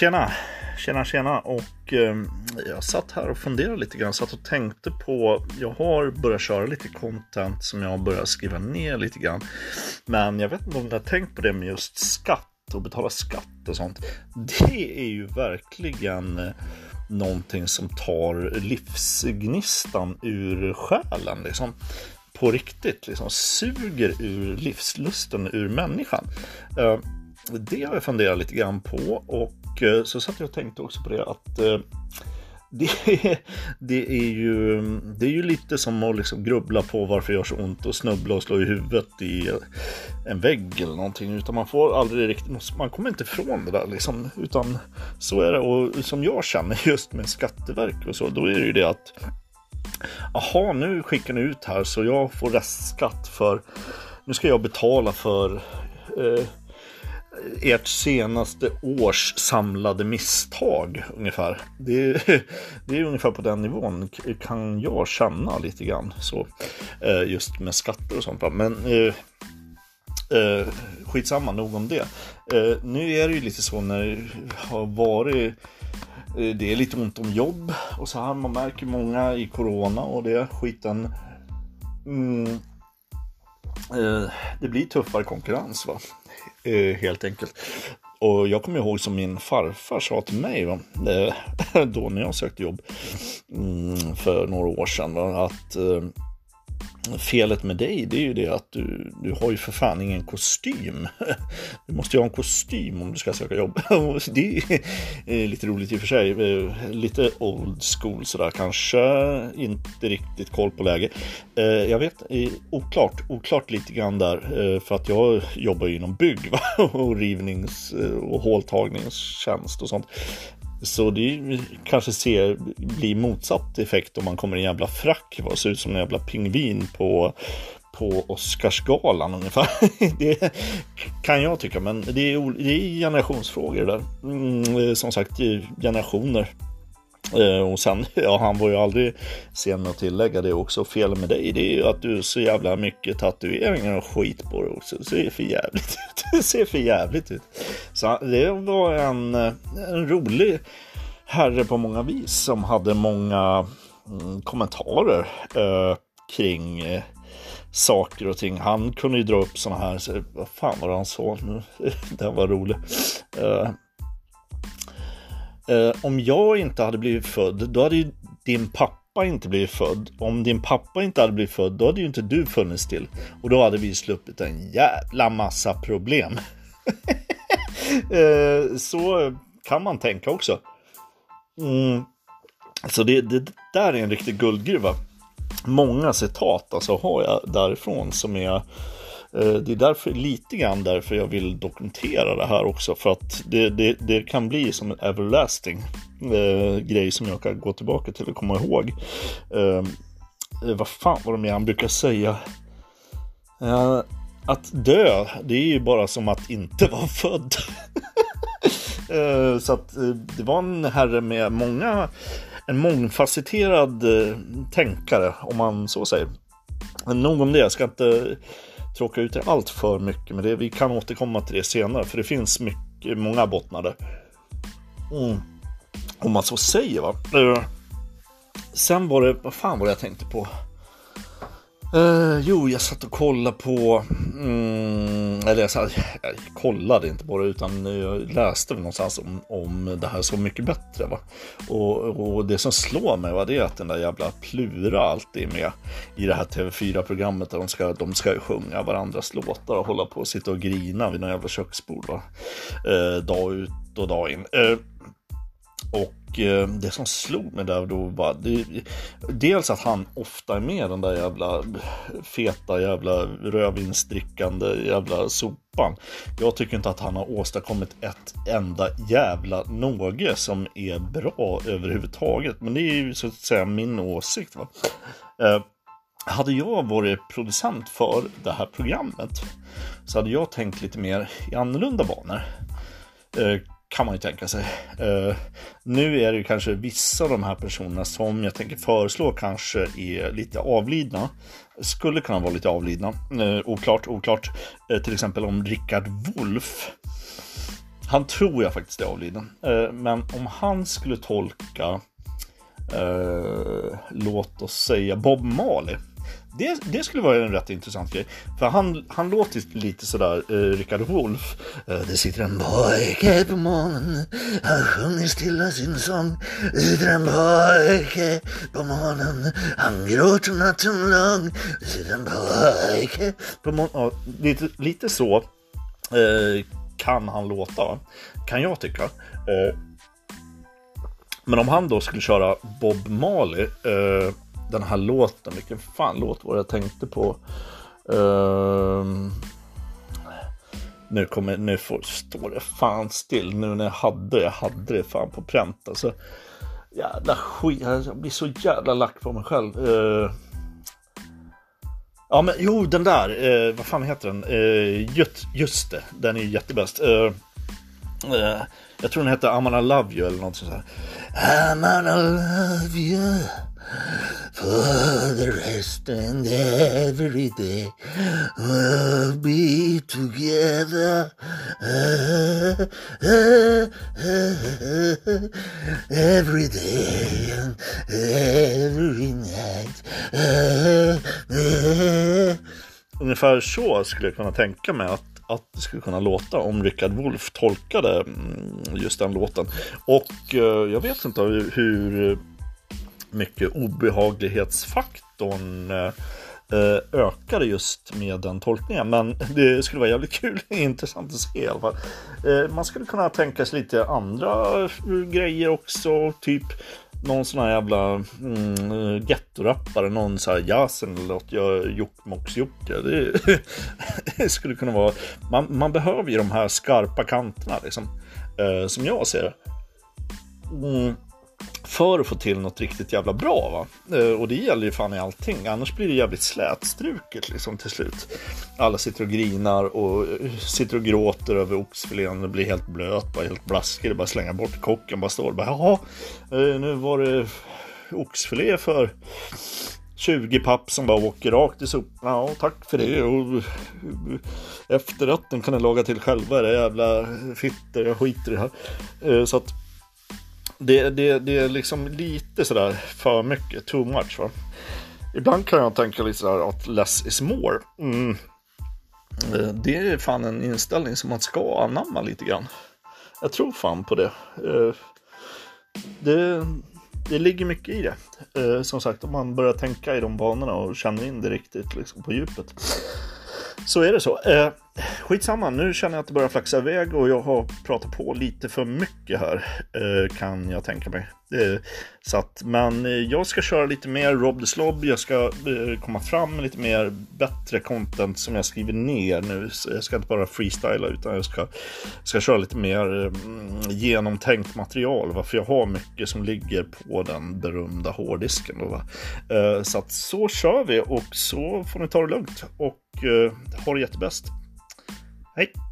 Tjena! Tjena tjena! Och eh, jag satt här och funderade lite grann, satt och tänkte på, jag har börjat köra lite content som jag har börjat skriva ner lite grann. Men jag vet inte om du har tänkt på det med just skatt och betala skatt och sånt. Det är ju verkligen eh, någonting som tar livsgnistan ur själen liksom. På riktigt, liksom suger ur livslusten ur människan. Eh, det har jag funderat lite grann på och Eh, så satt jag och tänkte också på det att det eh, det, det, är ju, det är ju lite som att liksom grubbla på varför det gör så ont och snubbla och slå i huvudet i en vägg eller någonting. Utan man får aldrig riktigt, man kommer inte ifrån det där liksom. Utan så är det. Och som jag känner just med Skatteverket och så, då är det ju det att Jaha, nu skickar ni ut här så jag får restskatt för nu ska jag betala för eh, ert senaste års samlade misstag ungefär. Det är, det är ungefär på den nivån kan jag känna lite grann så eh, just med skatter och sånt. Men eh, eh, skitsamma, nog om det. Eh, nu är det ju lite så när det har varit det är lite ont om jobb och så här. Man märker många i corona och det skiten. Mm, det blir tuffare konkurrens va eh, helt enkelt. Och jag kommer ihåg som min farfar sa till mig va, eh, då när jag sökte jobb mm, för några år sedan va, att eh, felet med dig det är ju det att du, du har ju för fan ingen kostym. Du måste ju ha en kostym om du ska söka jobb. Det är lite roligt i och för sig. Eh, lite old school sådär kanske. Inte riktigt koll på läge. Eh, jag vet, eh, oklart, oklart lite grann där. För att jag jobbar ju inom bygg va? och rivnings och håltagningstjänst och sånt. Så det kanske ser, blir motsatt effekt om man kommer i en jävla frack och ser ut som en jävla pingvin på, på Oscarsgalan ungefär. det kan jag tycka, men det är, det är generationsfrågor där. Mm, eh, som sagt, generationer. Eh, och sen, ja, han var ju aldrig sen med att tillägga det också. Fel med dig, det är ju att du är så jävla mycket tatueringar och skit på dig också. Det ser för jävligt ut. Det ser för jävligt ut. Så det var en, en rolig herre på många vis som hade många mm, kommentarer eh, kring eh, saker och ting. Han kunde ju dra upp sådana här, så, vad fan var det han sa nu? Den var rolig. Eh, eh, om jag inte hade blivit född, då hade ju din pappa inte blivit född. Om din pappa inte hade blivit född, då hade ju inte du funnits till. Och då hade vi sluppit en jävla massa problem. eh, så kan man tänka också. Mm. Så det, det där är en riktig guldgruva. Många citat alltså har jag därifrån som är Eh, Eh, det är därför, lite grann därför jag vill dokumentera det här också. För att det, det, det kan bli som en everlasting eh, grej som jag kan gå tillbaka till och komma ihåg. Ehm, eh, vad fan var det mer han brukar säga? Eh, att dö, det är ju bara som att inte vara född. eh, så att eh, det var en herre med många, en mångfacetterad eh, tänkare om man så säger. Men Nog om det, jag ska inte tråka ut det allt för mycket. Men det, vi kan återkomma till det senare. För det finns mycket, många bottnar där. Mm. Om man så säger va. Eh, sen var det, vad fan var det jag tänkte på? Uh, jo, jag satt och kollade på, mm, eller jag, jag, kollade inte på det utan jag läste någonstans om, om det här Så mycket bättre. Va? Och, och det som slår mig va, det att den där jävla Plura alltid är med i det här TV4-programmet där de ska, de ska sjunga varandras låtar och hålla på och sitta och grina vid någon jävla köksbord. Va? Eh, dag ut och dag in. Eh, och eh, det som slog mig där då var det, dels att han ofta är med den där jävla feta jävla rödvinsdrickande jävla sopan. Jag tycker inte att han har åstadkommit ett enda jävla något som är bra överhuvudtaget. Men det är ju så att säga min åsikt. Va? Eh, hade jag varit producent för det här programmet så hade jag tänkt lite mer i annorlunda banor. Eh, kan man ju tänka sig. Uh, nu är det ju kanske vissa av de här personerna som jag tänker föreslå kanske är lite avlidna. Skulle kunna vara lite avlidna. Uh, oklart, oklart. Uh, till exempel om Rickard Wolff. han tror jag faktiskt är avliden. Eh, men om han skulle tolka, eh, låt oss säga Bob Marley. Det, det, skulle vara en rätt intressant grej. För han, han låter lite sådär, eh, Rickard Wolff. Eh, det sitter en pojke på månen han sjunger stilla sin sång. Det sitter en pojke på månen han gråter natten lång. Det sitter en pojke på månen. Ja, lite, lite så eh, kan han låta, kan jag tycka. Eh, men om han då skulle köra Bob Marley eh, den här låten, vilken fan låt var det jag tänkte på? Uh, nu kommer, nu får, står det fan still nu när jag hade jag hade det fan på pränt alltså. Jävla skit, jag blir så jävla lack på mig själv. Uh, ja men jo den där, uh, vad fan heter den? Uh, just, just det, den är jättebäst. Uh, jag tror den heter I'm love you eller något sånt här. I'm love you For the rest and every day we'll be together. every day and every night. Ungefär så skulle jag kunna tänka mig att att det skulle kunna låta om Richard Wolff tolkade mm, just den låten. Och eh, jag vet inte hur mycket obehaglighetsfaktorn eh, ökade just med den tolkningen. Men det skulle vara jävligt kul, intressant att se i alla fall. Eh, man skulle kunna tänka sig lite andra eh, grejer också, typ någon sån här jävla mm, gettorappare, någon sån här jazzen eller något, Jokkmokks-Jokke. Det, det, skulle kunna vara, man, man, behöver ju de här skarpa kanterna liksom, som jag ser det. Mm för att få till något riktigt jävla bra. Va? Eh, och det gäller ju fan i allting, annars blir det jävligt slätstruket liksom till slut. Alla sitter och grinar och eh, sitter och gråter över oxfilén och blir helt blöt, bara helt blaskig. Det bara slänga bort kocken, bara står och bara jaha, eh, nu var det oxfilé för 20 papp som bara åker rakt i soporna. Ja, tack för det. Och efterrätten kan ni laga till själva, era jävla fitter. Jag skiter i det här. Så att det, det, det är liksom lite sådär för mycket, too much. Va? Ibland kan jag tänka lite sådär att less is more. Mm. Eh, det är fan en inställning som man ska anamma lite grann. Jag tror fan på det. Eh, det, det ligger mycket i det. Eh, som sagt, om man börjar tänka i de banorna och känner in det riktigt liksom, på djupet. Så är det så. Skitsamma, nu känner jag att det börjar flaxa iväg och jag har pratat på lite för mycket här, eh, kan jag tänka mig. Eh, så att, men eh, jag ska köra lite mer Rob the Slob, jag ska komma fram med lite mer bättre content som jag skriver ner nu. Så jag ska inte bara freestyla utan jag ska, ska köra lite mer mm, genomtänkt material, varför jag har mycket som ligger på den berömda hårddisken. Då, va? så att så kör vi och så får ni ta det lugnt och ha det jättebäst. はい。